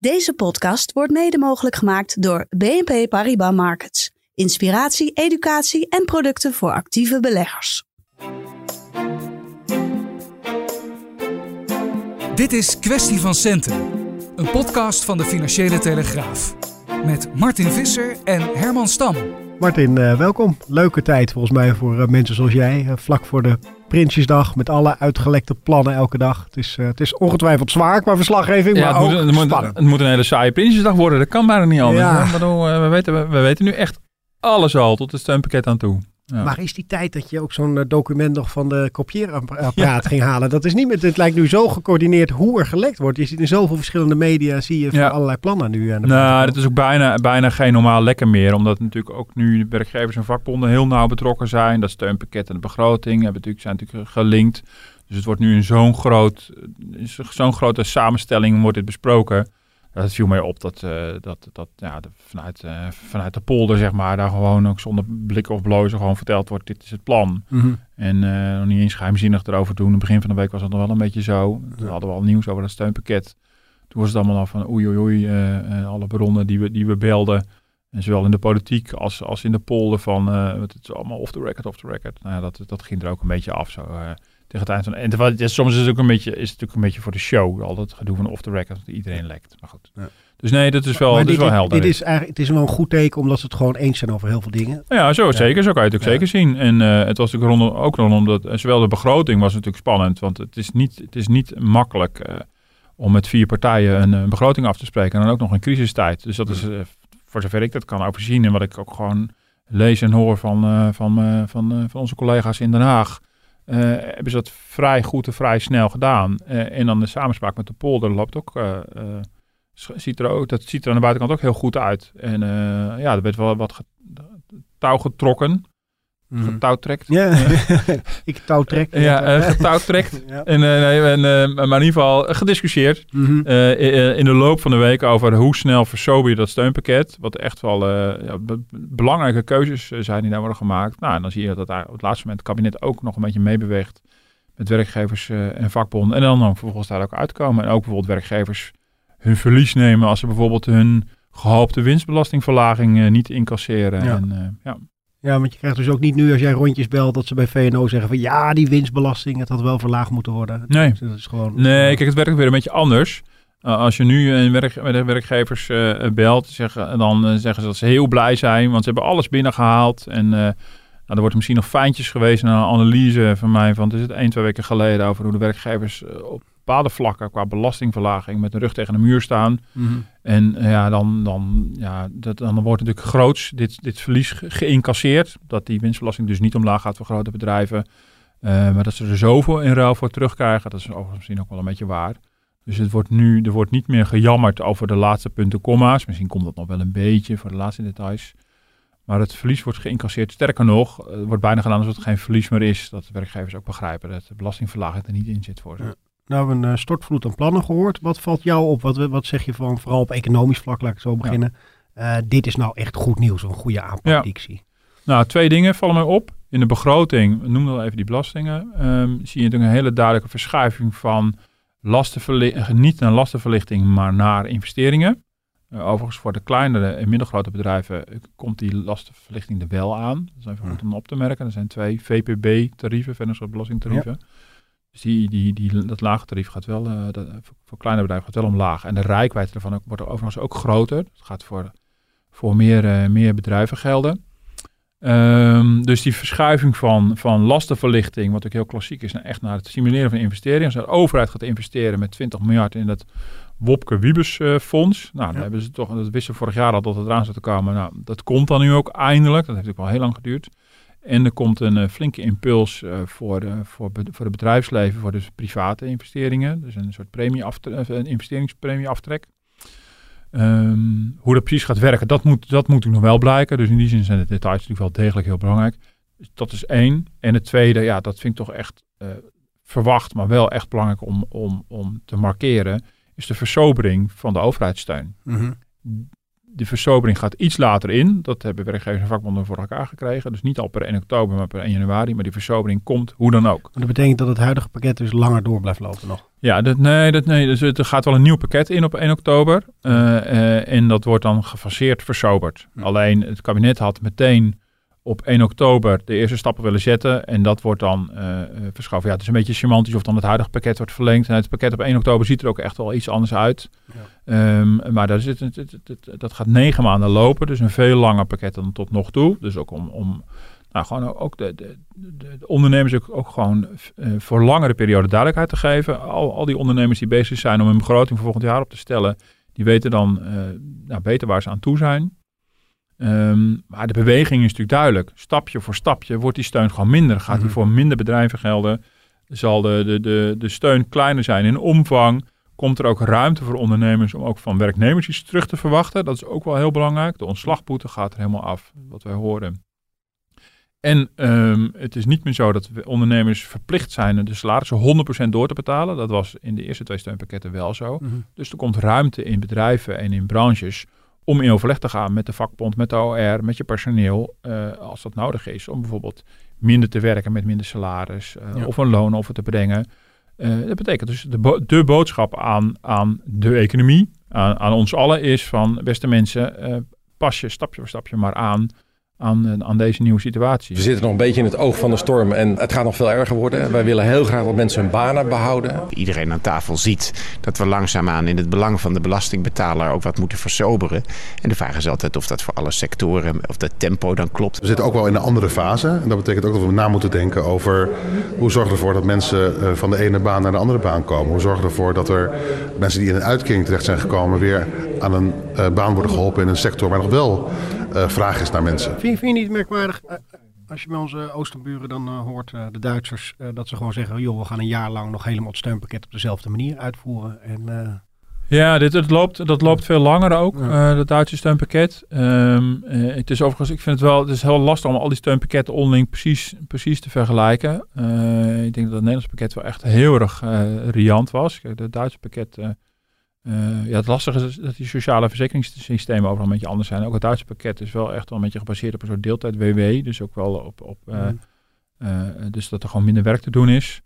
Deze podcast wordt mede mogelijk gemaakt door BNP Paribas Markets. Inspiratie, educatie en producten voor actieve beleggers. Dit is Kwestie van Centen, een podcast van de Financiële Telegraaf. Met Martin Visser en Herman Stam. Martin, uh, welkom. Leuke tijd volgens mij voor uh, mensen zoals jij. Uh, vlak voor de Prinsjesdag met alle uitgelekte plannen elke dag. Het is, het is ongetwijfeld zwaar qua verslaggeving, ja, maar het ook moet, het spannend. Moet, het moet een hele saaie Prinsjesdag worden. Dat kan bijna niet anders. Ja. Bedoel, we, weten, we, we weten nu echt alles al tot het steunpakket aan toe. Ja. Maar is die tijd dat je ook zo'n uh, document nog van de kopieerapparaat ging halen? Dat is niet meer. Het lijkt nu zo gecoördineerd hoe er gelekt wordt. Je ziet in zoveel verschillende media zie je Ja. allerlei plannen nu. Aan de Nou, dat is ook bijna, bijna geen normaal lekker meer. Omdat natuurlijk ook nu de werkgevers en vakbonden heel nauw betrokken zijn. Dat steunpakket en de begroting hebben natuurlijk, zijn natuurlijk gelinkt. Dus het wordt nu in zo'n groot, in zo'n grote samenstelling wordt dit besproken. Ja, Het viel mij op dat, eh, dat, dat ja, de- vanuit, eh, vanuit de polder, zeg maar, daar gewoon ook zonder blikken of blozen gewoon verteld wordt, dit is het plan. Mhm. En eh, nog niet eens geheimzinnig erover doen. In het begin van de week was het nog wel een beetje zo. Toen hadden we al nieuws over dat steunpakket. Toen was het allemaal al van oei oei oei. alle bronnen die we, die we belden. En zowel in de politiek als, als in de polder van het is allemaal off the record, off the record. Nou ja, dat, dat ging er ook een beetje af zo. Tegen het eind van, en terwijl soms is het ook een beetje, is het natuurlijk een beetje voor de show. Al dat gedoe van off the record, dat iedereen lekt. Maar goed. Ja. Dus nee, dat is wel, Maar dat is wel helder. Dit is eigenlijk, het is wel een goed teken omdat ze het gewoon eens zijn over heel veel dingen. Ja, zo, zeker. Zo kan je het ook zeker zien. En eh, het was natuurlijk rondom, ook rondom dat, zowel de begroting was natuurlijk spannend, want het is niet, het is niet makkelijk eh, om met vier partijen een, eh, begroting af te spreken en dan ook nog in crisistijd. Dus dat is, eh, voor zover ik dat kan overzien en wat ik ook gewoon lees en hoor van, van, van, van onze collega's in Den Haag, eh, hebben ze dat vrij goed en vrij snel gedaan. Eh, en dan de samenspraak met de polder loopt ook... eh, ziet er ook, dat ziet er aan de buitenkant ook heel goed uit. En ja, er werd wel wat touw getrokken. Getouwtrekt. Ja, ik touw trek. Ja, eh, getouwtrekt. Ja. En, eh, nee, en, eh, maar in ieder geval gediscussieerd Mhm. eh, in de loop van de week over hoe snel versober je dat steunpakket. Wat echt wel eh, ja, be- belangrijke keuzes zijn die daar worden gemaakt. Nou, en dan zie je dat daar op het laatste moment het kabinet ook nog een beetje meebeweegt met werkgevers eh, en vakbonden. En dan, dan vervolgens daar ook uitkomen. En ook bijvoorbeeld werkgevers hun verlies nemen als ze bijvoorbeeld hun gehoopte winstbelastingverlaging eh, niet incasseren. Ja. En, eh, ja. Ja, want je krijgt dus ook niet nu als jij rondjes belt dat ze bij VNO zeggen van ja, die winstbelasting, het had wel verlaagd moeten worden. Nee. Dus dat is gewoon. Nee, kijk, het werkt weer een beetje anders. Uh, als je nu een werk, met de werkgevers eh, belt, zeggen, dan eh, zeggen ze dat ze heel blij zijn, want ze hebben alles binnengehaald. En eh, nou, er wordt misschien nog fijntjes geweest naar een analyse van mij van, het is het één, twee weken geleden, over hoe de werkgevers eh, op bepaalde vlakken qua belastingverlaging met de rug tegen de muur staan. Mhm. En eh, ja, dan, dan, ja dat, dan wordt natuurlijk groots dit, dit verlies ge- geïncasseerd. Dat die winstbelasting dus niet omlaag gaat voor grote bedrijven. Eh, maar dat ze er zoveel in ruil voor terugkrijgen, dat is overigens misschien ook wel een beetje waar. Dus het wordt nu, er wordt niet meer gejammerd over de laatste punten, komma's. Misschien komt dat nog wel een beetje voor de laatste details. Maar het verlies wordt geïncasseerd. Sterker nog, er wordt bijna gedaan alsof het geen verlies meer is. Dat de werkgevers ook begrijpen dat de belastingverlaging er niet in zit voor ze. Ja. Nou, een stortvloed aan plannen gehoord. Wat valt jou op? Wat, wat zeg je van, vooral op economisch vlak, laat ik zo beginnen. Eh, dit is nou echt goed nieuws, een goede aanpak die ik zie. Nou, twee dingen vallen mij op. In de begroting, noem wel even die belastingen, ehm, zie je natuurlijk een hele duidelijke verschuiving van lastenverli- niet naar lastenverlichting, maar naar investeringen. Eh, overigens voor de kleinere en middelgrote bedrijven eh, komt die lastenverlichting er wel aan. Dat is even goed om op te merken. Er zijn twee VPB-tarieven, vennootschap belastingtarieven. Dus die, die, die, dat lage tarief gaat wel, eh, dat, voor kleine bedrijven gaat wel omlaag. En de rijkwijde ervan ook, wordt overigens ook groter. Het gaat voor, voor meer, eh, meer bedrijven gelden. Ehm, dus die verschuiving van, van lastenverlichting, wat ook heel klassiek is, naar echt naar het stimuleren van investeringen. Als de overheid gaat investeren met 20 miljard in het Wopke Wiebes eh, fonds. Nou, daar hebben ze toch, dat wisten we vorig jaar al dat het eraan zou te komen. Nou, dat komt dan nu ook eindelijk. Dat heeft ook wel heel lang geduurd. En er komt een eh, flinke impuls eh, voor, voor, voor het bedrijfsleven, voor de private investeringen. Dus een soort premie een investeringspremieaftrek. Ehm, hoe dat precies gaat werken, dat moet, dat moet nog wel blijken. Dus in die zin zijn de details natuurlijk wel degelijk heel belangrijk. Dus dat is één. En het tweede, ja, dat vind ik toch echt verwacht, maar wel echt belangrijk om, om, om te markeren, is de versobering van de overheidssteun. Mhm. De versobering gaat iets later in. Dat hebben werkgevers en vakbonden voor elkaar gekregen. Dus niet al per 1 oktober, maar per 1 januari. Maar die versobering komt hoe dan ook. Dat betekent dat het huidige pakket dus langer door blijft lopen nog? Ja, dat, nee, dat, nee dus er gaat wel een nieuw pakket in op 1 oktober. Uh, uh, en dat wordt dan gefaseerd versoberd. Hm. Alleen het kabinet had meteen op 1 oktober de eerste stappen willen zetten. En dat wordt dan uh, verschoven. Ja, het is een beetje semantisch of dan het huidige pakket wordt verlengd. En het pakket op 1 oktober ziet er ook echt wel iets anders uit. Ja. Um, maar daar zit, het, het, het, dat gaat negen maanden lopen. Dus een veel langer pakket dan tot nog toe. Dus ook om, om nou, gewoon ook de, de, de, de ondernemers ook, ook gewoon uh, voor langere periode duidelijkheid te geven. Al, al die ondernemers die bezig zijn om hun begroting voor volgend jaar op te stellen, die weten dan uh, nou, beter waar ze aan toe zijn. Um, maar de beweging is natuurlijk duidelijk. Stapje voor stapje wordt die steun gewoon minder. Gaat Mhm. die voor minder bedrijven gelden? Zal de, de, de, de steun kleiner zijn in omvang? Komt er ook ruimte voor ondernemers om ook van werknemers iets terug te verwachten? Dat is ook wel heel belangrijk. De ontslagboete gaat er helemaal af, wat wij horen. En um, het is niet meer zo dat ondernemers verplicht zijn de salarissen 100% door te betalen. Dat was in de eerste twee steunpakketten wel zo. Mhm. Dus er komt ruimte in bedrijven en in branches om in overleg te gaan met de vakbond, met de OR, met je personeel, uh, als dat nodig is. Om bijvoorbeeld minder te werken met minder salaris uh, Ja. of een loonoffer te brengen. Uh, dat betekent dus de, bo de boodschap aan, aan de economie, aan, aan ons allen is van beste mensen, pas je stapje voor stapje maar aan aan, aan deze nieuwe situatie. We zitten nog een beetje in het oog van de storm en het gaat nog veel erger worden. Wij willen heel graag dat mensen hun banen behouden. Iedereen aan tafel ziet dat we langzaamaan in het belang van de belastingbetaler ook wat moeten versoberen. En de vraag is altijd of dat voor alle sectoren, of dat tempo dan klopt. We zitten ook wel in een andere fase. En dat betekent ook dat we na moeten denken over hoe zorgen we ervoor dat mensen van de ene baan naar de andere baan komen. Hoe zorgen we ervoor dat er mensen die in een uitkering terecht zijn gekomen weer aan een uh, baan worden geholpen in een sector waar nog wel uh, vraag is naar mensen. Vind, vind je niet merkwaardig uh, als je bij onze oosterburen dan uh, hoort, de Duitsers, dat ze gewoon zeggen: joh, we gaan een jaar lang nog helemaal het steunpakket op dezelfde manier uitvoeren. En, ja, dit, het loopt, dat loopt veel langer ook, ja. het Duitse steunpakket. Um, het is overigens, ik vind het wel, het is heel lastig om al die steunpakketten onderling precies, precies te vergelijken. ik denk dat het Nederlandse pakket wel echt heel erg riant was. Kijk, het Duitse pakket. Uh, ja, het lastige is dat die sociale verzekeringssystemen overal een beetje anders zijn. Ook het Duitse pakket is wel echt wel een beetje gebaseerd op een soort deeltijd WW. Dus ook wel op, op uh, mm. uh, dus dat er gewoon minder werk te doen is.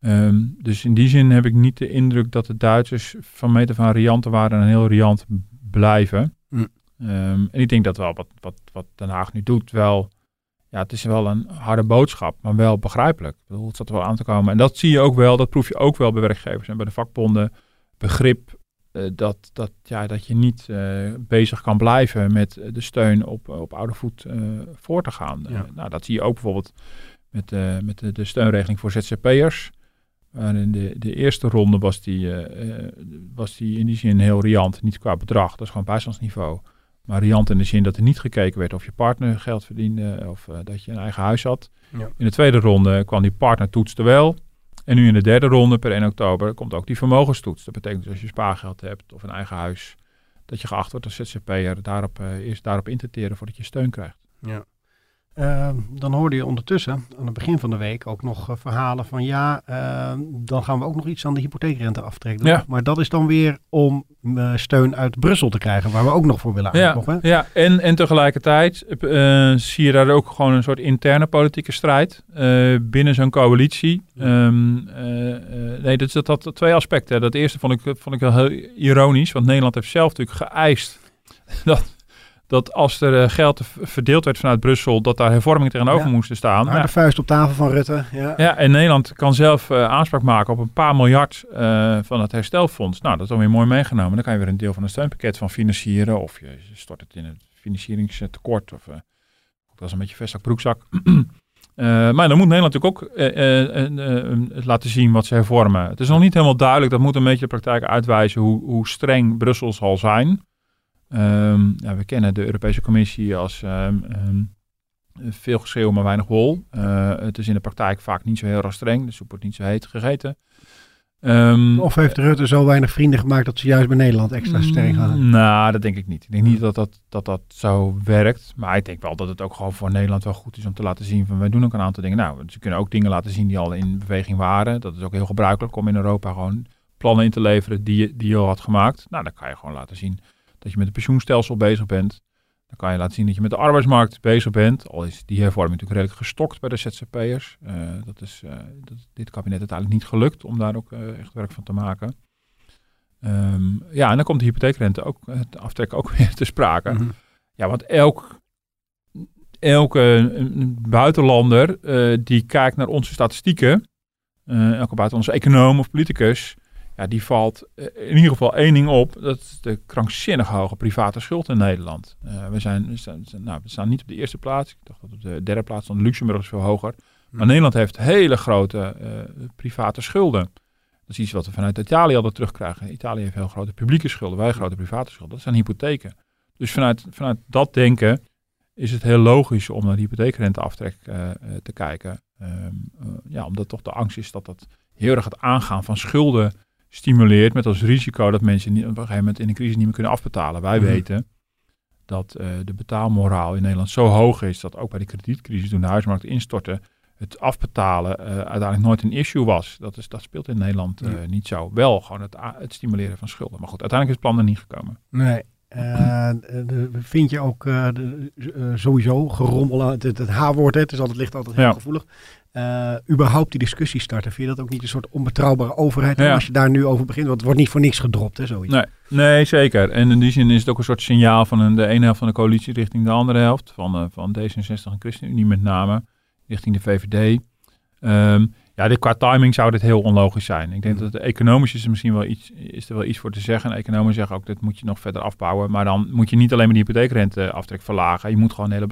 Um, dus in die zin heb ik niet de indruk dat de Duitsers van meter van rianten waren en heel riant blijven. Mm. Um, en ik denk dat wel wat, wat, wat Den Haag nu doet wel... Ja, het is wel een harde boodschap, maar wel begrijpelijk. Ik bedoel, het zat er wel aan te komen. En dat zie je ook wel, dat proef je ook wel bij werkgevers en bij de vakbonden. Begrip dat, dat, ja, dat je niet uh, bezig kan blijven met de steun op, op oude voet voor te gaan. Ja. nou, dat zie je ook bijvoorbeeld met, met de, de, steunregeling voor ZZP'ers. in de, de eerste ronde was die, was die in die zin heel riant, niet qua bedrag, dat is gewoon bijstandsniveau. Maar riant in de zin dat er niet gekeken werd of je partner geld verdiende of dat je een eigen huis had. Ja. In de tweede ronde kwam die partner toetste wel. En nu in de derde ronde, per 1 oktober, komt ook die vermogenstoets. Dat betekent dus als je spaargeld hebt of een eigen huis, dat je geacht wordt als ZZP'er daarop, uh, eerst daarop in te teren voordat je steun krijgt. Ja. Uh, dan hoorde je ondertussen aan het begin van de week ook nog uh, verhalen van ja, uh, dan gaan we ook nog iets aan de hypotheekrente aftrekken. Ja. Maar dat is dan weer om eh, steun uit Brussel te krijgen, waar we ook nog voor willen ja, aankloppen. Ja, en, en tegelijkertijd uh, zie je daar ook gewoon een soort interne politieke strijd binnen zo'n coalitie. Um, uh, nee, dat, dat had twee aspecten. Dat eerste vond ik, vond ik wel heel ironisch, want Nederland heeft zelf natuurlijk geëist dat, dat als er uh, geld verdeeld werd vanuit Brussel, dat daar hervormingen tegenover Ja. moesten staan. Harde Ja. vuist op tafel van Rutte. Ja. Ja, en Nederland kan zelf uh, aanspraak maken op een paar miljard uh, van het herstelfonds. Nou, dat is dan weer mooi meegenomen. Dan kan je weer een deel van het steunpakket van financieren. Of je stort het in het financieringstekort. Of uh, dat is een beetje vestzak broekzak. Maar dan moet Nederland natuurlijk ook laten zien wat ze hervormen. Het is nog niet helemaal duidelijk. Dat moet een beetje de praktijk uitwijzen hoe, hoe streng Brussel zal zijn. Um, ja, we kennen de Europese Commissie als um, um, veel geschreeuw, maar weinig wol. Uh, het is in de praktijk vaak niet zo heel erg streng. De soep wordt niet zo heet gegeten. Ehm, Of heeft Rutte zo weinig vrienden gemaakt dat ze juist bij Nederland extra sterk gaan? Mm, Nou, dat denk ik niet. Ik denk niet dat dat, dat dat zo werkt. Maar ik denk wel dat het ook gewoon voor Nederland wel goed is om te laten zien van wij doen ook een aantal dingen. Nou, ze kunnen ook dingen laten zien die al in beweging waren. Dat is ook heel gebruikelijk om in Europa gewoon plannen in te leveren die je, die je al had gemaakt. Nou, dan kan je gewoon laten zien dat je met het pensioenstelsel bezig bent. Dan kan je laten zien dat je met de arbeidsmarkt bezig bent. Al is die hervorming natuurlijk redelijk gestokt bij de ZZP'ers. Eh dat is eh, dat dit kabinet uiteindelijk niet gelukt om daar ook eh, echt werk van te maken. Ehm, ja, en dan komt de hypotheekrente ook, het aftrek ook weer te sprake. Mhm. Ja, want elk, elke buitenlander die kijkt naar onze statistieken, elke buitenlandse econoom of politicus, ja, die valt eh, in ieder geval één ding op. Dat is de krankzinnig hoge private schuld in Nederland. Eh, we, zijn, we, staan, nou, we staan niet op de eerste plaats. Ik dacht dat op de derde plaats stond. Luxemburg is veel hoger. Maar Nederland heeft hele grote eh, private schulden. Dat is iets wat we vanuit Italië hadden terugkrijgen. Italië heeft heel grote publieke schulden, wij grote private schulden. Dat zijn hypotheken. Dus vanuit, vanuit dat denken is het heel logisch om naar de hypotheekrenteaftrek te kijken. Ehm, eh, ja, omdat toch de angst is dat dat heel erg het aangaan van schulden stimuleert. Met als risico dat mensen niet, op een gegeven moment in een crisis niet meer kunnen afbetalen. Wij Mhm. weten dat eh, de betaalmoraal in Nederland zo hoog is dat ook bij de kredietcrisis toen de huismarkt instortte, het afbetalen eh, uiteindelijk nooit een issue was. Dat, is, dat speelt in Nederland eh, Ja. niet zo. Wel gewoon het, het stimuleren van schulden. Maar goed, uiteindelijk is het plan er niet gekomen. Nee. De- vind je ook de, sowieso gerommel aan het, het H-woord, het, is altijd, ligt altijd heel Ja. gevoelig. Eh, überhaupt die discussie starten, vind je dat ook niet een soort onbetrouwbare overheid Ja. als je daar nu over begint? Want het wordt niet voor niks gedropt, hè, zoiets. Nee, nee, zeker. En in die zin is het ook een soort signaal van een, de ene helft van de coalitie richting de andere helft. Van, eh, van D66 en ChristenUnie met name, richting de VVD. Ehm, ja, dit, qua timing zou dit heel onlogisch zijn. Ik denk dat het economisch is er misschien wel iets, is er wel iets voor te zeggen. En economen zeggen ook, dat moet je nog verder afbouwen. Maar dan moet je niet alleen maar die hypotheekrenteaftrek verlagen. Je moet gewoon het hele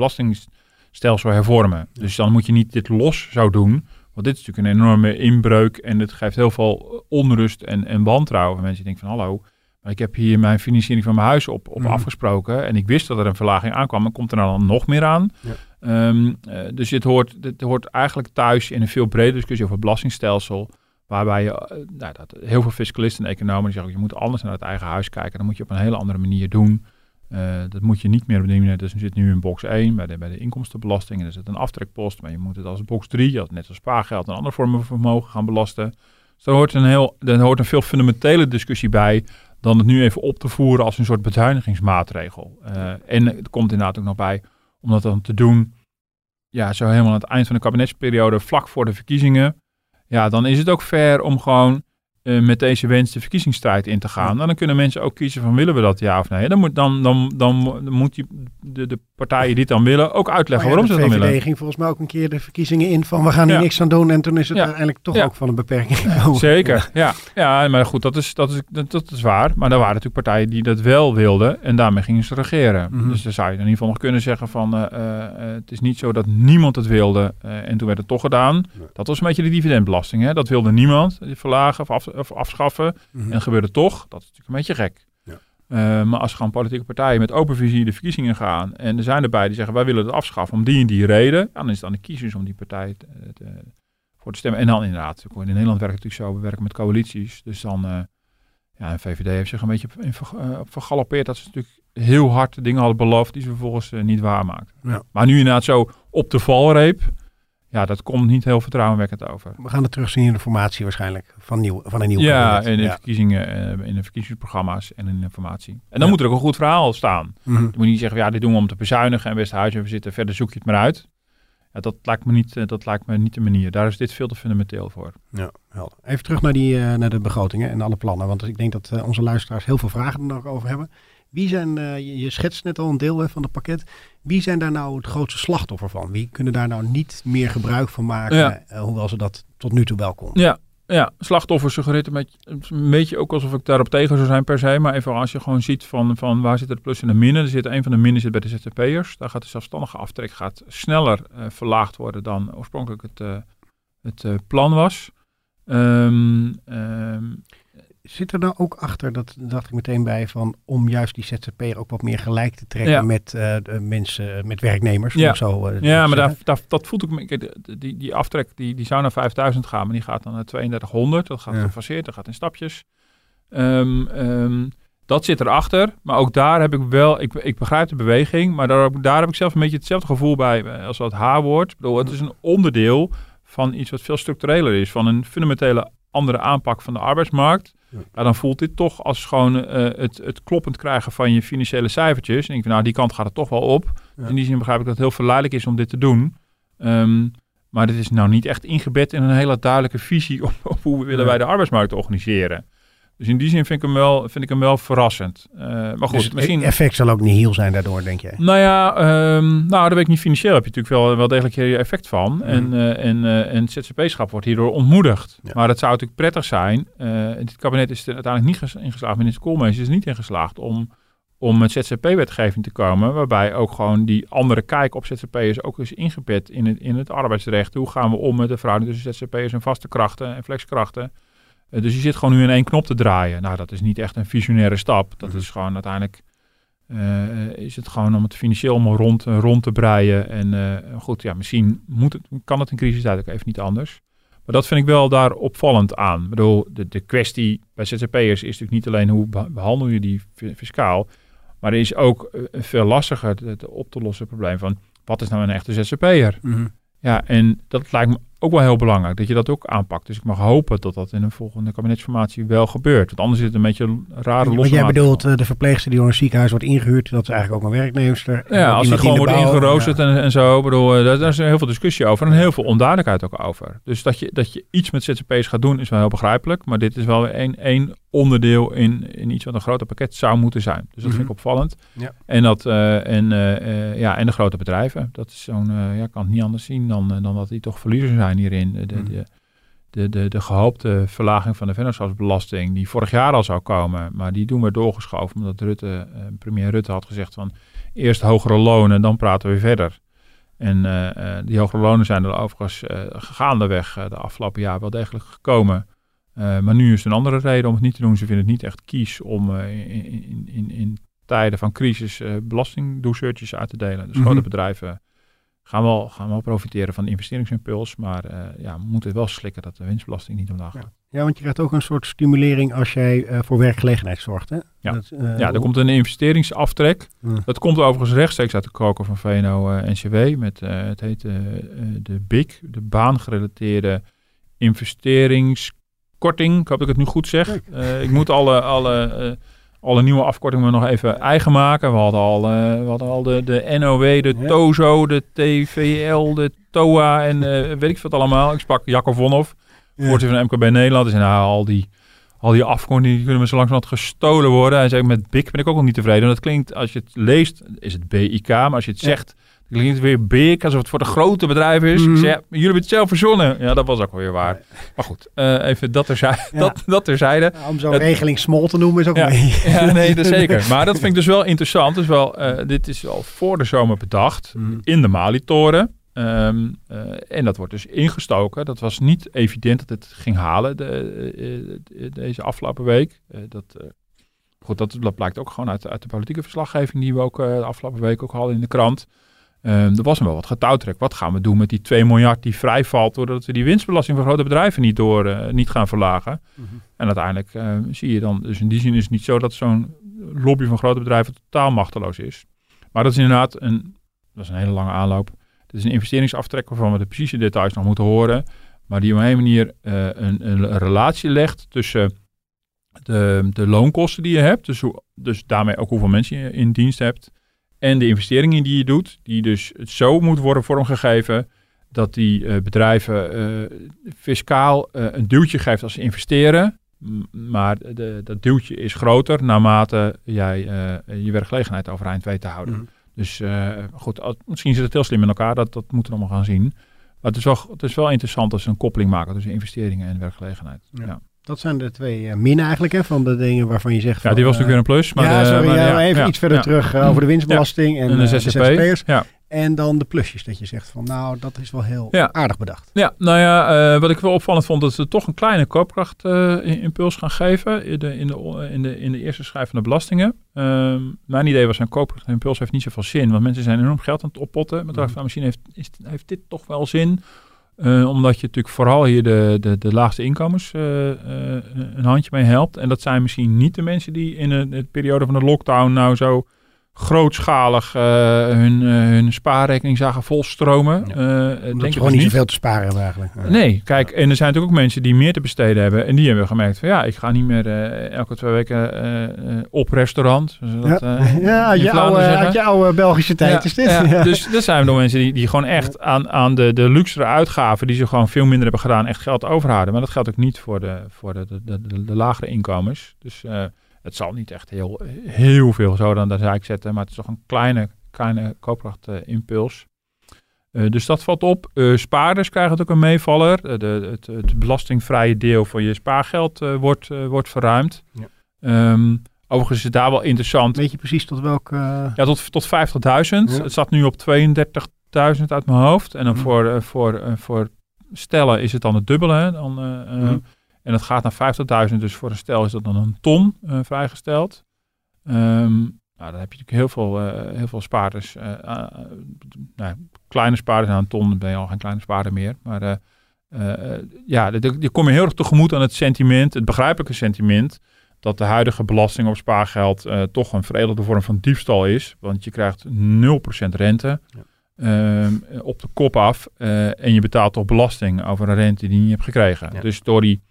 belastingstelsel hervormen. Dus dan moet je niet dit los zo doen. Want dit is natuurlijk een enorme inbreuk. En het geeft heel veel onrust en, en wantrouwen. Mensen denken van, hallo, maar ik heb hier mijn financiering van mijn huis op, op Mhm. afgesproken. En ik wist dat er een verlaging aankwam. En komt er nou dan nog meer aan? Ja. Ehm, eh, dus dit hoort, dit hoort eigenlijk thuis in een veel bredere discussie over het belastingstelsel. Waarbij je, eh, nou, dat, heel veel fiscalisten en economen die zeggen, je moet anders naar het eigen huis kijken. Dat moet je op een hele andere manier doen. Eh, dat moet je niet meer manier. Dus er zit nu in box 1 bij de, bij de inkomstenbelasting. En er zit een aftrekpost. Maar je moet het als box 3, als, net als spaargeld en andere vormen van vermogen gaan belasten. Dus daar hoort, een heel, daar hoort een veel fundamentele discussie bij dan het nu even op te voeren als een soort bezuinigingsmaatregel. Eh, en het komt inderdaad ook nog bij om dat dan te doen, ja, zo helemaal aan het eind van de kabinetsperiode, vlak voor de verkiezingen. Ja, dan is het ook fair om gewoon eh, met deze wens de verkiezingsstrijd in te gaan. En dan kunnen mensen ook kiezen van willen we dat ja of nee. Dan moet, dan, dan, dan, moet die, de, de partijen die het dan willen ook uitleggen ja, waarom ze de dat willen. ging volgens mij ook een keer de verkiezingen in van we gaan hier Ja. niks aan doen. En toen is het uiteindelijk toch ook van een beperking. Zeker, ja. ja. maar goed, dat is, dat, is, dat, dat is waar. Maar er waren natuurlijk partijen die dat wel wilden en daarmee gingen ze regeren. Mhm. Dus dan zou je in ieder geval nog kunnen zeggen van eh, eh, het is niet zo dat niemand het wilde en toen werd het toch gedaan. Dat was een beetje de dividendbelasting. Hè? Dat wilde niemand, die verlagen of, af, of afschaffen. Mhm. En het gebeurde toch. Dat is natuurlijk een beetje gek. Ja. Eh, maar als gewoon politieke partijen met open visie de verkiezingen gaan en er zijn erbij die zeggen wij willen het afschaffen om die en die reden, ja, dan is het aan de kiezers om die partij te, te- voor te stemmen. En dan inderdaad, in Nederland werkt het natuurlijk zo, we werken met coalities, dus dan, eh ja, de VVD heeft zich een beetje in eh, vergalopeerd dat ze natuurlijk heel hard dingen hadden beloofd die ze vervolgens niet waarmaakten. Ja. Maar nu inderdaad zo op de valreep, ja, dat komt niet heel vertrouwenwekkend over. We gaan het terugzien in de formatie waarschijnlijk van, nieuw, van een nieuw Ja, kabinet. in de Ja. verkiezingen, eh, in de verkiezingsprogramma's en in informatie. En dan Ja. moet er ook een goed verhaal staan. Mhm. Dan moet je niet zeggen, ja, dit doen we om te bezuinigen en Westhuizen, we zitten verder, zoek je het maar uit. Ja, dat, lijkt me niet, eh, dat lijkt me niet de manier. Daar is dit veel te fundamenteel voor. Ja, helder. Even terug naar, die, eh, naar de begrotingen en alle plannen. Want ik denk dat onze luisteraars heel veel vragen er nog over hebben. Wie zijn, eh, je, je schetst net al een deel hè, van het pakket. Wie zijn daar nou het grootste slachtoffer van? Wie kunnen daar nou niet meer gebruik van maken? Ja. eh, hoewel ze dat tot nu toe wel kon. Ja, ja slachtoffers suggereert een beetje, een beetje ook alsof ik daarop tegen zou zijn per se. Maar even als je gewoon ziet van, van waar zitten de plus en de minnen. Er zit een van de minnen zit bij de ZZP'ers. Daar gaat de zelfstandige aftrek gaat sneller eh, verlaagd worden dan oorspronkelijk het, het plan was. Ehm, Zit er nou ook achter, dat dacht ik meteen bij, van om juist die ZZP'er ook wat meer gelijk te trekken Ja. met eh, mensen, met werknemers? Ja. Zo, eh, Ja, maar daar, daar, dat voelt ook... kijk, Die, die aftrek die, die zou naar 5000 gaan, maar die gaat dan naar 3200. Dat gaat Ja. gefaseerd, dat gaat in stapjes. Ehm, ehm, dat zit erachter. Maar ook daar heb ik wel... Ik, ik begrijp de beweging, maar daar, heb- daar heb ik zelf een beetje hetzelfde gevoel bij eh, als dat H-woord. Ik bedoel, het is een onderdeel van iets wat veel structureler is. Van een fundamentele andere aanpak van de arbeidsmarkt. Ja. Dan voelt dit toch als gewoon eh, het, het kloppend krijgen van je financiële cijfertjes. En ik denk, nou, die kant gaat het toch wel op. Ja. In die zin begrijp ik dat het heel verleidelijk is om dit te doen. Ehm, maar dit is nou niet echt ingebed in een hele duidelijke visie op, op hoe willen wij de arbeidsmarkt organiseren. Dus in die zin vind ik hem wel, vind ik hem wel verrassend. Eh, maar goed, Dus het misschien... effect zal ook niet heel zijn daardoor, denk jij? Nou ja, ehm, nou, dat weet ik niet. Financieel heb je natuurlijk wel, wel degelijk je effect van. En, eh, en, eh, en ZZP-schap wordt hierdoor ontmoedigd. Ja. Maar het zou natuurlijk prettig zijn. dit kabinet is er uiteindelijk niet ges- ingeslaagd. Minister Koolmees is er niet ingeslaagd om, om met ZZP-wetgeving te komen. Waarbij ook gewoon die andere kijk op ZZP'ers ook is ingebed in het, in het arbeidsrecht. Hoe gaan we om met de verhouding tussen ZZP'ers en vaste krachten en flexkrachten? Eh, dus je zit gewoon nu in één knop te draaien. Nou, dat is niet echt een visionaire stap. Dat is gewoon uiteindelijk eh, is het gewoon om het financieel allemaal rond, rond te breien. En eh, goed, ja, misschien moet het, kan het in crisistijd ook even niet anders. Maar dat vind ik wel daar opvallend aan. Ik bedoel, de, de kwestie bij ZZP'ers is natuurlijk niet alleen hoe be- behandel je die fi- fiscaal. Maar er is ook een veel lastiger het, op te lossen probleem van... wat is nou een echte ZZP'er? Ja, en dat lijkt me ook wel heel belangrijk, dat je dat ook aanpakt. Dus ik mag hopen dat dat in een volgende kabinetsformatie wel gebeurt. Want anders is het een beetje een rare Wat losse jij bedoelt, eh, de verpleegster die door een ziekenhuis wordt ingehuurd, dat is eigenlijk ook een werknemster. Ja, als die gewoon in wordt ingeroosterd ja. en, en zo. Bedoel, eh, daar, daar is heel veel discussie over en heel veel onduidelijkheid ook over. Dus dat je, dat je iets met ZZP's gaat doen is wel heel begrijpelijk. Maar dit is wel weer één, één onderdeel in, in iets wat een groter pakket zou moeten zijn. Dus dat vind ik Mhm. opvallend. Ja. En, dat, eh, en, ja, en de grote bedrijven. Dat is zo'n, eh, ja, kan het niet anders zien dan, dan dat die toch verliezers zijn hierin. De, de, de, de, de, gehoopte verlaging van de vennootschapsbelasting, die vorig jaar al zou komen, maar die doen we doorgeschoven, omdat Rutte, eh, premier Rutte had gezegd van eerst hogere lonen, dan praten we verder. En eh, eh, die hogere lonen zijn er overigens uh, gaandeweg uh, de afgelopen jaar wel degelijk gekomen. Maar nu is het een andere reden om het niet te doen. Ze vinden het niet echt kies om in, in, in, tijden van crisis belastingdoucheurtjes uit te delen. Dus Mhm. grote bedrijven gaan wel, gaan wel profiteren van de investeringsimpuls. Maar uh, ja, we moeten wel slikken dat de winstbelasting niet omlaag gaat. Ja. ja, want je krijgt ook een soort stimulering als jij uh, voor werkgelegenheid zorgt. Hè? Ja. Dat, uh, ja, er komt een investeringsaftrek. Dat komt overigens rechtstreeks uit de koker van VNO-NCW. met het heet de BIC, de baangerelateerde investeringskorting. Ik hoop dat ik het nu goed zeg. Ik moet alle, alle, alle nieuwe afkortingen nog even eigen maken. We hadden al, uh, we hadden al de, de NOW, de ja. TOZO, de TVL, de TOA en uh, weet ik wat allemaal. Ik sprak Jacco Vonhoff, voorzitter ja. van MKB Nederland. Zei, nou, al die, al die afkortingen die kunnen me zo langzamerhand gestolen worden. Hij zei, met BIC ben ik ook nog niet tevreden. En dat klinkt, als je het leest, is het BIK. Maar als je het zegt, klinkt weer big, alsof het voor de grote bedrijven is. Mm. Ik zei, ja, jullie hebben het zelf verzonnen. Ja, dat was ook wel weer waar. Maar goed, uh, even dat terzijde. Ja. Dat, dat terzijde. Ja, om zo'n het, regeling small te noemen is ook ja, mee. Ja, nee, dat zeker. Maar dat vind ik dus wel interessant. Dus wel, uh, dit is al voor de zomer bedacht mm. in de Malitoren. Um, uh, en dat wordt dus ingestoken. Dat was niet evident dat het ging halen de, deze afgelopen week. Dat, goed, dat, dat, blijkt ook gewoon uit, uit, de politieke verslaggeving die we ook de afgelopen week ook hadden in de krant. Um, er was nog wel wat getouwtrek. Wat gaan we doen met die 2 miljard die vrijvalt doordat we die winstbelasting van grote bedrijven niet, door, niet gaan verlagen? Mm-hmm. En uiteindelijk zie je dan, dus in die zin is het niet zo dat zo'n lobby van grote bedrijven totaal machteloos is. Maar dat is inderdaad een, dat is een hele lange aanloop. Het is een investeringsaftrek waarvan we de precieze details nog moeten horen. Maar die op een manier uh, een, een, relatie legt tussen de, de loonkosten die je hebt. Dus, hoe, dus daarmee ook hoeveel mensen je in dienst hebt. En de investeringen die je doet. Die dus zo moet worden vormgegeven dat die uh, bedrijven uh, fiscaal een duwtje geeft als ze investeren. Maar de, dat duwtje is groter naarmate jij je werkgelegenheid overeind weet te houden. Mm. Dus goed, als, misschien zit het heel slim in elkaar, dat, dat moeten we allemaal gaan zien. Maar het is, wel, het is wel interessant als ze een koppeling maken tussen investeringen en werkgelegenheid. Ja. ja. Dat zijn de twee uh, minnen eigenlijk, hè, van de dingen waarvan je zegt... Ja, die was natuurlijk weer een plus. Maar ja, de, sorry, maar, ja, ja, even iets verder terug over de winstbelasting en, en de ZZP. de ZZP'ers. Ja. En dan de plusjes dat je zegt van nou, dat is wel heel Ja. aardig bedacht. Ja, nou ja, eh, wat ik wel opvallend vond, dat ze toch een kleine koopkrachtimpuls gaan geven in de, in, de, in, de, in de eerste schijf van de belastingen. Ehm, mijn idee was, een koopkrachtimpuls heeft niet zoveel zin, want mensen zijn enorm geld aan het oppotten. Maar dacht ik van, misschien heeft, is, heeft dit toch wel zin, Eh, omdat je natuurlijk vooral hier de, de, de laagste inkomens eh, eh, een handje mee helpt. En dat zijn misschien niet de mensen die in de, de periode van de lockdown nou zo grootschalig eh, hun, eh, hun spaarrekening zagen volstromen. Ja. Eh, denk we ik gewoon niet zoveel te sparen hebben eigenlijk. Ja. Nee, kijk, en er zijn natuurlijk ook mensen die meer te besteden hebben. En die hebben gemerkt van ja, ik ga niet meer elke twee weken op restaurant. dat, eh, ja, uit je, oude, je oude Belgische tijd Ja, is dit. ja, Ja. Dus er zijn nog mensen die, die gewoon echt aan, aan de, de luxere uitgaven, die ze gewoon veel minder hebben gedaan, echt geld overhouden. Maar dat geldt ook niet voor de, voor de, de, de, de, de lagere inkomens. Dus het zal niet echt heel, heel veel zo dan daar ik zetten, maar het is toch een kleine, kleine koopkrachtimpuls. Eh, dus dat valt op. Eh, spaarders krijgen het ook een meevaller. Eh, de, het, het belastingvrije deel van je spaargeld eh, wordt, eh, wordt verruimd. Ja. Ehm, overigens is het daar wel interessant. Weet je precies tot welke... eh, Ja, tot, tot 50.000. Ja. Het staat nu op 32.000 uit mijn hoofd. En dan voor, eh, voor, eh, voor stellen is het dan het dubbele. Hè? Dan, eh, eh, Mhm. En dat gaat naar 50.000. Dus voor een stel is dat dan een ton eh, vrijgesteld. Ehm, nou, dan heb je natuurlijk heel veel, eh, heel veel spaarders. eh, nou, kleine spaarders aan een ton ben je al geen kleine spaarder meer. Maar ja, die kom je heel erg tegemoet aan het sentiment, het begrijpelijke sentiment dat de huidige belasting op spaargeld toch een veredelde vorm van diefstal is. Want je krijgt 0% rente ehm, op de kop af. en je betaalt toch belasting over een rente die je niet hebt gekregen. Ja. Dus door die,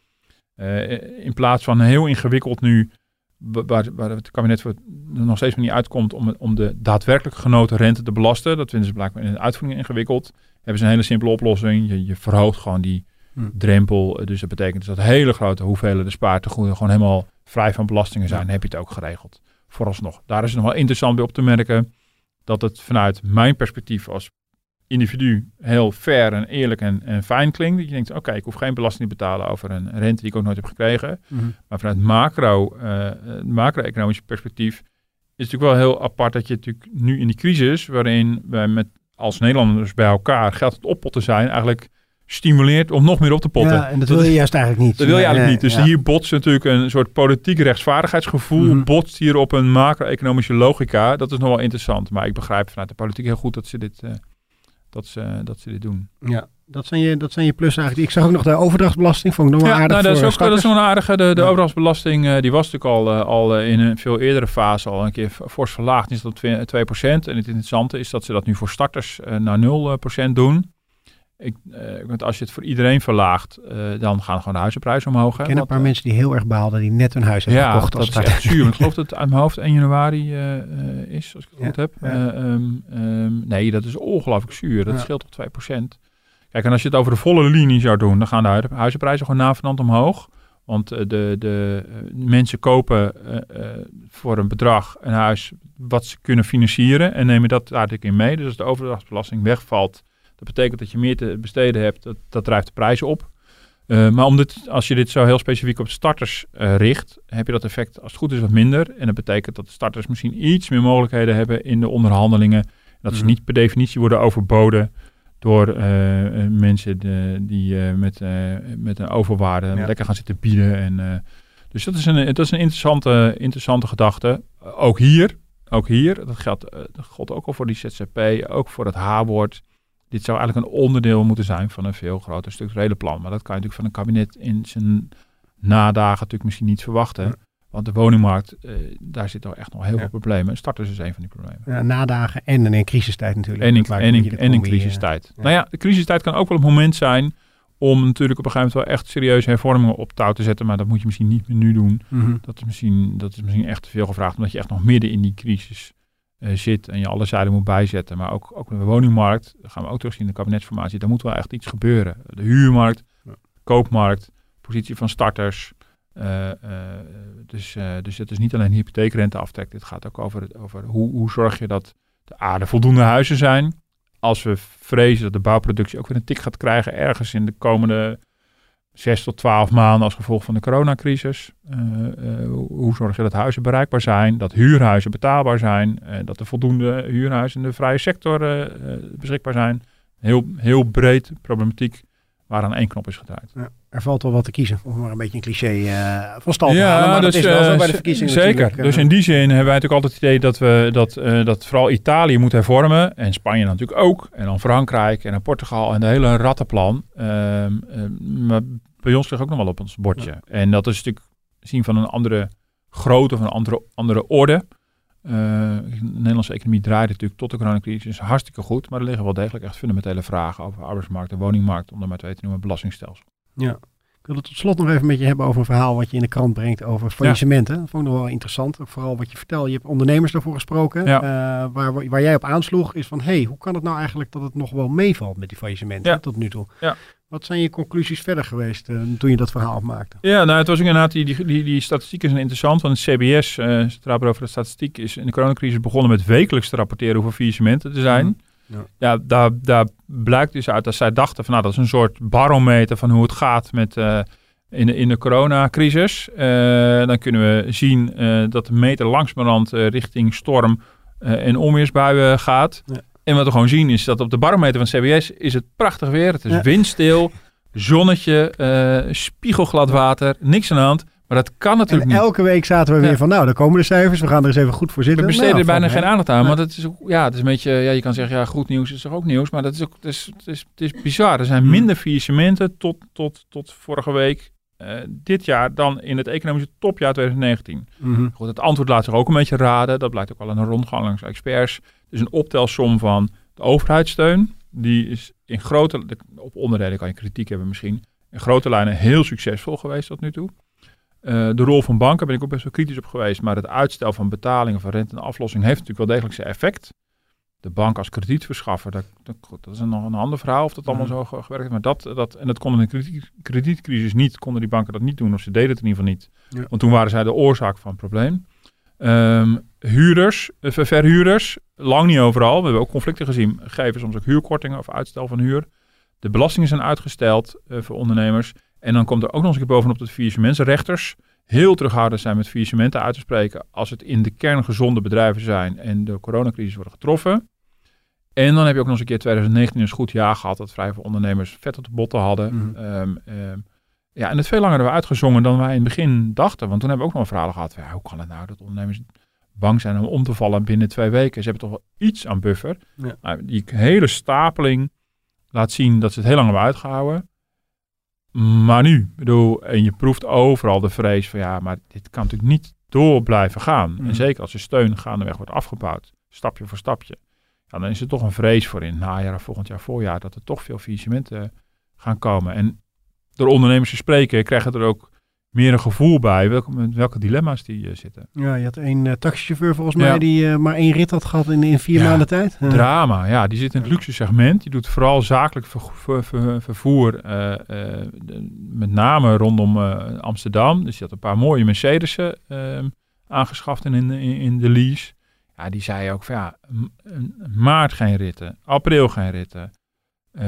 eh, in plaats van heel ingewikkeld nu, wa- waar, waar het kabinet voor er nog steeds niet uitkomt om, om de daadwerkelijk genoten rente te belasten. Dat vinden ze blijkbaar in de uitvoering ingewikkeld. Hebben ze een hele simpele oplossing. Je, je verhoogt gewoon die Hm. drempel. Dus dat betekent dus dat hele grote hoeveelheden de spaartegoeden gewoon helemaal vrij van belastingen zijn. Heb je het ook geregeld. Vooralsnog. Daar is het nog wel interessant bij op te merken dat het vanuit mijn perspectief als individu heel fair en eerlijk en, en fijn klinkt. Dat je denkt, oké, ik hoef geen belasting te betalen over een rente die ik ook nooit heb gekregen. mhm. Maar vanuit macro, eh, eh, macro-economisch perspectief is het natuurlijk wel heel apart dat je natuurlijk nu in die crisis, waarin wij met als Nederlanders bij elkaar geld aan het oppotten zijn, eigenlijk stimuleert om nog meer op te potten. Ja, en dat wil je juist eigenlijk niet. Dat wil je eigenlijk niet. Dus Ja. hier botst natuurlijk een soort politiek rechtsvaardigheidsgevoel, Mhm. botst hier op een macro-economische logica. Dat is nog wel interessant. Maar ik begrijp vanuit de politiek heel goed dat ze dit, eh, dat ze, dat ze dit doen. Ja, dat zijn je, dat zijn je plussen eigenlijk. Ik zag ook nog de overdrachtsbelasting, vond ik nog wel Ja, aardig nou, dat, is ook, dat is nog een aardige. De, de Ja. overdrachtsbelasting eh, die was natuurlijk al, eh, al eh, in een veel eerdere fase al een keer fors verlaagd. Is dat 2, 2%. En het interessante is dat ze dat nu voor starters naar 0% doen. Ik, eh, want als je het voor iedereen verlaagt, eh, dan gaan gewoon de huizenprijzen omhoog. Ik ken een Wat, paar eh, mensen die heel erg baalden, die net hun huis hebben ja, gekocht. dat als is starter. echt zuur. Ik geloof dat het uit mijn hoofd 1 januari is, als ik het Ja, goed heb. ja. Eh, ehm, ehm, nee, dat is ongelooflijk zuur. Dat scheelt toch 2%. Kijk, en als je het over de volle linie zou doen, dan gaan de hui- huizenprijzen gewoon navenant omhoog. Want de, de mensen kopen voor een bedrag een huis wat ze kunnen financieren en nemen dat daar natuurlijk in mee. Dus als de overdrachtsbelasting wegvalt, dat betekent dat je meer te besteden hebt. Dat, dat drijft de prijzen op. Eh, maar om dit, als je dit zo heel specifiek op starters eh, richt, heb je dat effect als het goed is wat minder. En dat betekent dat starters misschien iets meer mogelijkheden hebben in de onderhandelingen. Dat ze Mhm. niet per definitie worden overboden door eh, mensen de- die met, met een overwaarde Ja. lekker gaan zitten bieden. En, dus dat is een, dat is een interessante, interessante gedachte. Ook hier, ook hier, dat geldt, dat geldt ook al voor die ZZP, ook voor het H-woord. Dit zou eigenlijk een onderdeel moeten zijn van een veel groter structurele plan. Maar dat kan je natuurlijk van een kabinet in zijn nadagen natuurlijk misschien niet verwachten. Ja. Want de woningmarkt, eh, daar zitten echt nog heel Ja. veel problemen. Starters is een van die problemen. Ja, nadagen en in een crisistijd natuurlijk. En in, en in, en in crisistijd. ja. Nou ja, de crisistijd kan ook wel een moment zijn om natuurlijk op een gegeven moment wel echt serieuze hervormingen op touw te zetten. Maar dat moet je misschien niet meer nu doen. mhm. Dat is misschien, dat is misschien echt te veel gevraagd, omdat je echt nog midden in die crisis zit en je alle zijden moet bijzetten. Maar ook, ook de woningmarkt, dat gaan we ook terugzien in de kabinetsformatie, daar moet wel echt iets gebeuren. De huurmarkt, Ja. koopmarkt, positie van starters. eh, eh, dus, eh, dus het is niet alleen hypotheekrente aftrek, dit gaat ook over, het- over hoe, hoe zorg je dat de aarde voldoende huizen zijn. Als we vrezen dat de bouwproductie ook weer een tik gaat krijgen ergens in de komende zes tot twaalf maanden als gevolg van de coronacrisis. Uh, uh, hoe zorg je dat huizen bereikbaar zijn, dat huurhuizen betaalbaar zijn, uh, dat er voldoende huurhuizen in de vrije sector beschikbaar zijn. Heel, heel breed problematiek waaraan één knop is gedraaid. Ja, er valt wel wat te kiezen, om maar een beetje een cliché van stal te halen. Maar dus, dat is wel zo bij de verkiezingen Zeker, dus in die zin hebben wij natuurlijk altijd het idee dat, we, dat, dat vooral Italië moet hervormen. En Spanje natuurlijk ook. En dan Frankrijk en dan Portugal en de hele rattenplan. Ehm, maar bij ons ligt ook nog wel op ons bordje. En dat is natuurlijk zien van een andere grootte, van een andere, andere orde. Uh, de Nederlandse economie draait natuurlijk tot de coronacrisis hartstikke goed. Maar er liggen wel degelijk echt fundamentele vragen over arbeidsmarkt en woningmarkt. Om er maar twee te noemen, belastingstelsel. Ja. Ik wil het tot slot nog even met je hebben over een verhaal wat je in de krant brengt over faillissementen. Ja. Dat vond ik nog wel interessant. Ook vooral wat je vertelt. Je hebt ondernemers daarvoor gesproken. Ja. Uh, waar, waar jij op aansloeg is van, hey, hoe kan het nou eigenlijk dat het nog wel meevalt met die faillissementen ja. tot nu toe? Ja. Wat zijn je conclusies verder geweest uh, toen je dat verhaal maakte? Ja, nou, het was inderdaad, die, die, die, die statistieken zijn interessant. Want het CBS, uh, het over de statistiek, is in de coronacrisis begonnen met wekelijks te rapporteren hoeveel faillissementen er zijn. Mm. Ja, ja daar, daar blijkt dus uit dat zij dachten van, nou, dat is een soort barometer van hoe het gaat met... Uh, in de, in de coronacrisis. Uh, dan kunnen we zien uh, dat de meter langzamerhand uh, richting storm en onweersbuien gaat. Ja. En wat we gewoon zien is dat op de barometer van CBS is het prachtig weer. Het is ja. windstil, zonnetje, spiegelglad water, niks aan de hand. Maar dat kan natuurlijk en niet. elke week zaten we weer van, nou, daar komen de cijfers. We gaan er eens even goed voor zitten. We besteden nou, er bijna geen aandacht aan. Want het is, ook, ja, het is een beetje, ja, je kan zeggen, ja, goed nieuws is toch ook nieuws. Maar dat is ook, het is, het is, het is bizar. Er zijn hmm. minder faillissementen tot, tot, tot vorige week uh, dit jaar dan in het economische topjaar 2019. Mm-hmm. Goed, het antwoord laat zich ook een beetje raden. Dat blijkt ook wel een rondgang langs experts. Dus een optelsom van de overheidssteun. Die is in grote, op onderdelen kan je kritiek hebben misschien, in grote lijnen heel succesvol geweest tot nu toe. Uh, de rol van banken ben ik ook best wel kritisch op geweest. Maar het uitstel van betalingen van rente en aflossing heeft natuurlijk wel degelijk zijn effect de bank als kredietverschaffer, dat, dat, dat is nog een ander verhaal of dat allemaal zo gewerkt heeft. Maar dat, dat, en dat kon in de kredietcrisis niet, konden die banken dat niet doen, of ze deden het in ieder geval niet. Ja. Want toen waren zij de oorzaak van het probleem. Um, huurders, eh, verhuurders, lang niet overal. We hebben ook conflicten gezien, geven soms ook huurkortingen of uitstel van huur. De belastingen zijn uitgesteld uh, voor ondernemers. En dan komt er ook nog eens een keer bovenop dat vier mensenrechters heel terughoudend zijn met faillissementen uit te spreken als het in de kern gezonde bedrijven zijn en de coronacrisis worden getroffen. En dan heb je ook nog eens een keer 2019 een goed jaar gehad dat vrij veel ondernemers vet op de botten hadden. Mm -hmm. um, ja, en het veel langer hebben we uitgezongen dan wij in het begin dachten. Want toen hebben we ook nog een verhaal gehad. Ja, hoe kan het nou dat ondernemers bang zijn om om te vallen binnen twee weken? Ze hebben toch wel iets aan buffer. Ja. Nou, die hele stapeling laat zien dat ze het heel lang hebben uitgehouden. Maar nu, bedoel, en je proeft overal de vrees van ja, maar dit kan natuurlijk niet door blijven gaan. En mhm. zeker als de steun gaandeweg wordt afgebouwd, stapje voor stapje. Ja, dan is er toch een vrees voor in najaar of volgend jaar voorjaar dat er toch veel faillissementen gaan komen. En door ondernemers te spreken krijgen er ook meer een gevoel bij welke, welke dilemma's die uh, zitten. Ja, je had een uh, taxichauffeur volgens mij die uh, maar één rit had gehad in, in vier ja, maanden tijd. Drama, ja. Die zit in het luxe segment. Die doet vooral zakelijk ver, ver, ver, vervoer, met name rondom Amsterdam. Dus die had een paar mooie Mercedes'en aangeschaft in, in, in de lease. Ja, die zei ook van ja, maart geen ritten, april geen ritten,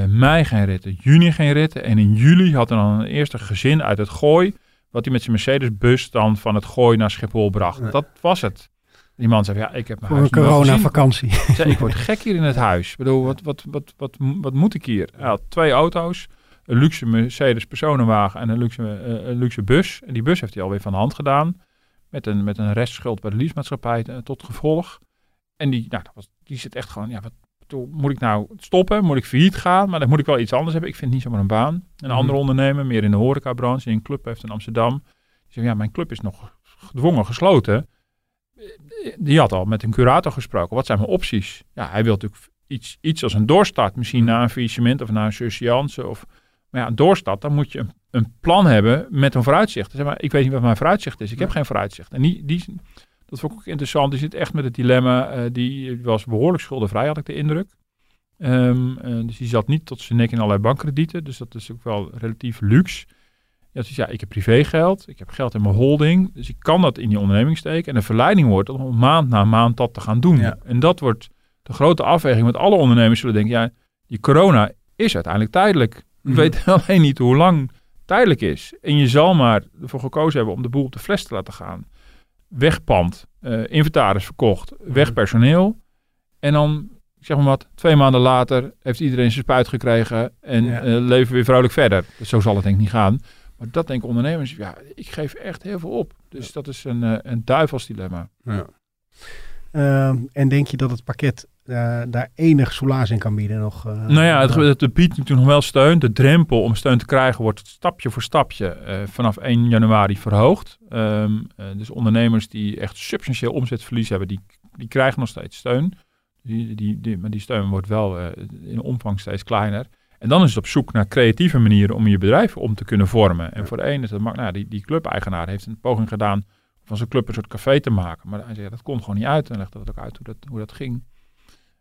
mei geen ritten, juni geen ritten. En in juli had er dan een eerste gezin uit het gooi wat hij met zijn Mercedes-bus dan van het gooi naar Schiphol bracht. Dat was het. Die man zei, ja, ik heb mijn Voor huis een corona-vakantie. ik word gek hier in het huis. Ik bedoel, wat, wat, wat, wat, wat moet ik hier? Hij had twee auto's, een luxe Mercedes personenwagen en een luxe, uh, een luxe bus. En die bus heeft hij alweer van de hand gedaan. Met een, met een restschuld bij de leasemaatschappij uh, tot gevolg. En die, nou, dat was, die zit echt gewoon, ja, wat, moet ik nou stoppen? Moet ik failliet gaan? Maar dan moet ik wel iets anders hebben. Ik vind niet zomaar een baan. Een mm. andere ondernemer, meer in de horecabranche, die een club heeft in Amsterdam. Die zegt, ja, mijn club is nog gedwongen gesloten. Die had al met een curator gesproken. Wat zijn mijn opties? Ja, hij wil natuurlijk iets, iets als een doorstart. Misschien naar een faillissement of naar een surseance. Of, maar ja, een doorstart, dan moet je een, een plan hebben met een vooruitzicht. Zeg maar, ik weet niet wat mijn vooruitzicht is. Ik heb geen vooruitzicht. En die, die, dat vond ik ook interessant. Die zit echt met het dilemma. Uh, die was behoorlijk schuldenvrij, had ik de indruk. Um, uh, dus die zat niet tot zijn nek in allerlei bankkredieten. Dus dat is ook wel relatief luxe. Ja, dus ja, ik heb privégeld. Ik heb geld in mijn holding. Dus ik kan dat in die onderneming steken. En de verleiding wordt om maand na maand dat te gaan doen. Ja. En dat wordt de grote afweging. Want alle ondernemers zullen denken, ja, die corona is uiteindelijk tijdelijk. We mm. weten alleen niet hoe lang tijdelijk is. En je zal maar ervoor gekozen hebben om de boel op de fles te laten gaan. Wegpand, uh, inventaris verkocht, weg Mhm. personeel. En dan, zeg maar wat, twee maanden later heeft iedereen zijn spuit gekregen en Ja. eh, leven we weer vrolijk verder. Dus zo zal het denk ik niet gaan. Maar dat denken ondernemers, ja, ik geef echt heel veel op. Dus dat is een, eh, een duivels dilemma. Ja. Ehm, en denk je dat het pakket eh, daar enig soelaas in kan bieden? Nog, eh, Nou ja, het, het, het biedt natuurlijk nog wel steun. De drempel om steun te krijgen wordt stapje voor stapje eh, vanaf 1 januari verhoogd. Ehm, eh, dus ondernemers die echt substantieel omzetverlies hebben, die, die krijgen nog steeds steun. Die, die, die, maar die steun wordt wel in omvang steeds kleiner. En dan is het op zoek naar creatieve manieren om je bedrijf om te kunnen vormen. En voor de ene is mak- nou, die, die clubeigenaar heeft een poging gedaan van zijn club een soort café te maken. Maar hij zei, dat kon gewoon niet uit. En legde dat ook uit hoe dat, hoe dat ging.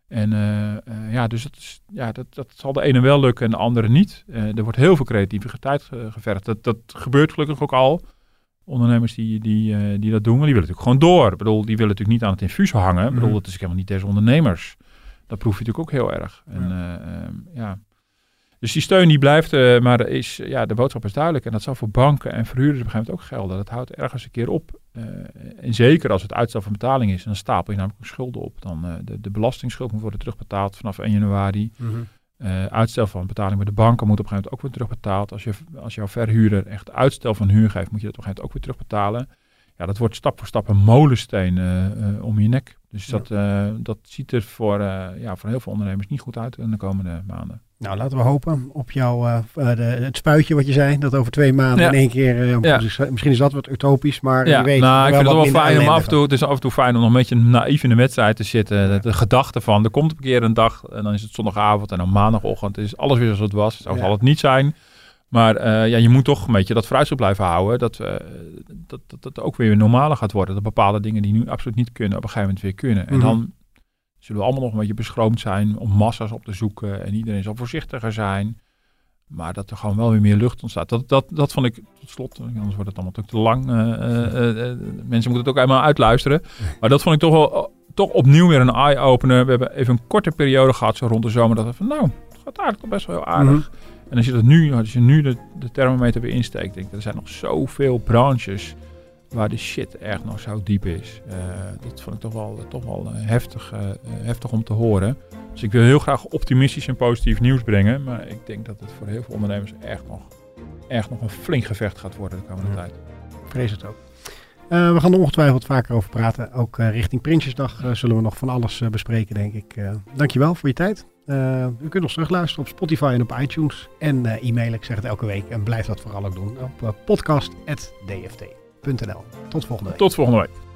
En eh, eh, ja, dus dat, is, ja, dat, dat zal de ene wel lukken en de andere niet. Eh, er wordt heel veel creativiteit ge- gevergd. Dat, dat gebeurt gelukkig ook al. Ondernemers die, die, die dat doen, maar die willen natuurlijk gewoon door. Ik bedoel, die willen natuurlijk niet aan het infuus hangen. Ik bedoel, Mhm. dat is helemaal niet deze ondernemers. Dat proef je natuurlijk ook heel erg. En, eh, ehm, ja. Dus die steun die blijft, eh, maar is, ja, de boodschap is duidelijk. En dat zal voor banken en verhuurders op een gegeven moment ook gelden. Dat houdt ergens een keer op. Eh, en zeker als het uitstel van betaling is, dan stapel je namelijk schulden op. Dan eh, de, de belastingsschuld moet worden terugbetaald vanaf 1 januari. Mhm. Uitstel van betaling bij de banken moet op een gegeven moment ook weer terugbetaald. Als, je, als jouw verhuurder echt uitstel van huur geeft, moet je dat op een gegeven moment ook weer terugbetalen. Ja, dat wordt stap voor stap een molensteen om je nek. Dus Ja. dat, eh, dat ziet er voor, eh, ja, voor heel veel ondernemers niet goed uit in de komende maanden. Nou, laten we hopen op jouw, eh, de, het spuitje wat je zei, dat over twee maanden Ja. in één keer, Ja. misschien is dat wat utopisch, maar Ja, je weet nou, ik vind het wel fijn om af en toe, het is af en toe fijn om nog een beetje naïef in de wedstrijd te zitten. De, gedachte van, er komt een keer een dag en dan is het zondagavond en dan maandagochtend is alles weer zoals het was. Zo Ja. zal het niet zijn. Maar eh, ja, je moet toch een beetje dat vooruitzicht blijven houden. Dat, eh, dat, dat dat ook weer normaler gaat worden. Dat bepaalde dingen die nu absoluut niet kunnen, op een gegeven moment weer kunnen. En Mhm. dan zullen we allemaal nog een beetje beschroomd zijn om massa's op te zoeken. En iedereen zal voorzichtiger zijn. Maar dat er gewoon wel weer meer lucht ontstaat. Dat, dat, dat vond ik tot slot, anders wordt het allemaal natuurlijk te lang. eh, mensen moeten het ook eenmaal uitluisteren. Maar dat vond ik toch wel toch opnieuw weer een eye-opener. We hebben even een korte periode gehad, zo rond de zomer. Dat we van nou, het gaat eigenlijk toch best wel heel aardig. Mhm. En als je dat nu, als je nu de, de thermometer weer insteekt, denk ik, er zijn nog zoveel branches waar de shit echt nog zo diep is. Eh, dat vond ik toch wel, toch wel eh, heftig, eh, heftig om te horen. Dus ik wil heel graag optimistisch en positief nieuws brengen. Maar ik denk dat het voor heel veel ondernemers echt nog, echt nog een flink gevecht gaat worden de komende Ja. tijd. Ik vrees het ook. We gaan er ongetwijfeld vaker over praten. Ook richting Prinsjesdag zullen we nog van alles bespreken, denk ik. Dankjewel voor je tijd. Eh, u kunt ons terugluisteren op Spotify en op iTunes. En eh e-mailen, ik zeg het elke week. En blijf dat vooral ook doen op uh, podcast.dft.nl. Tot volgende week. Tot volgende week.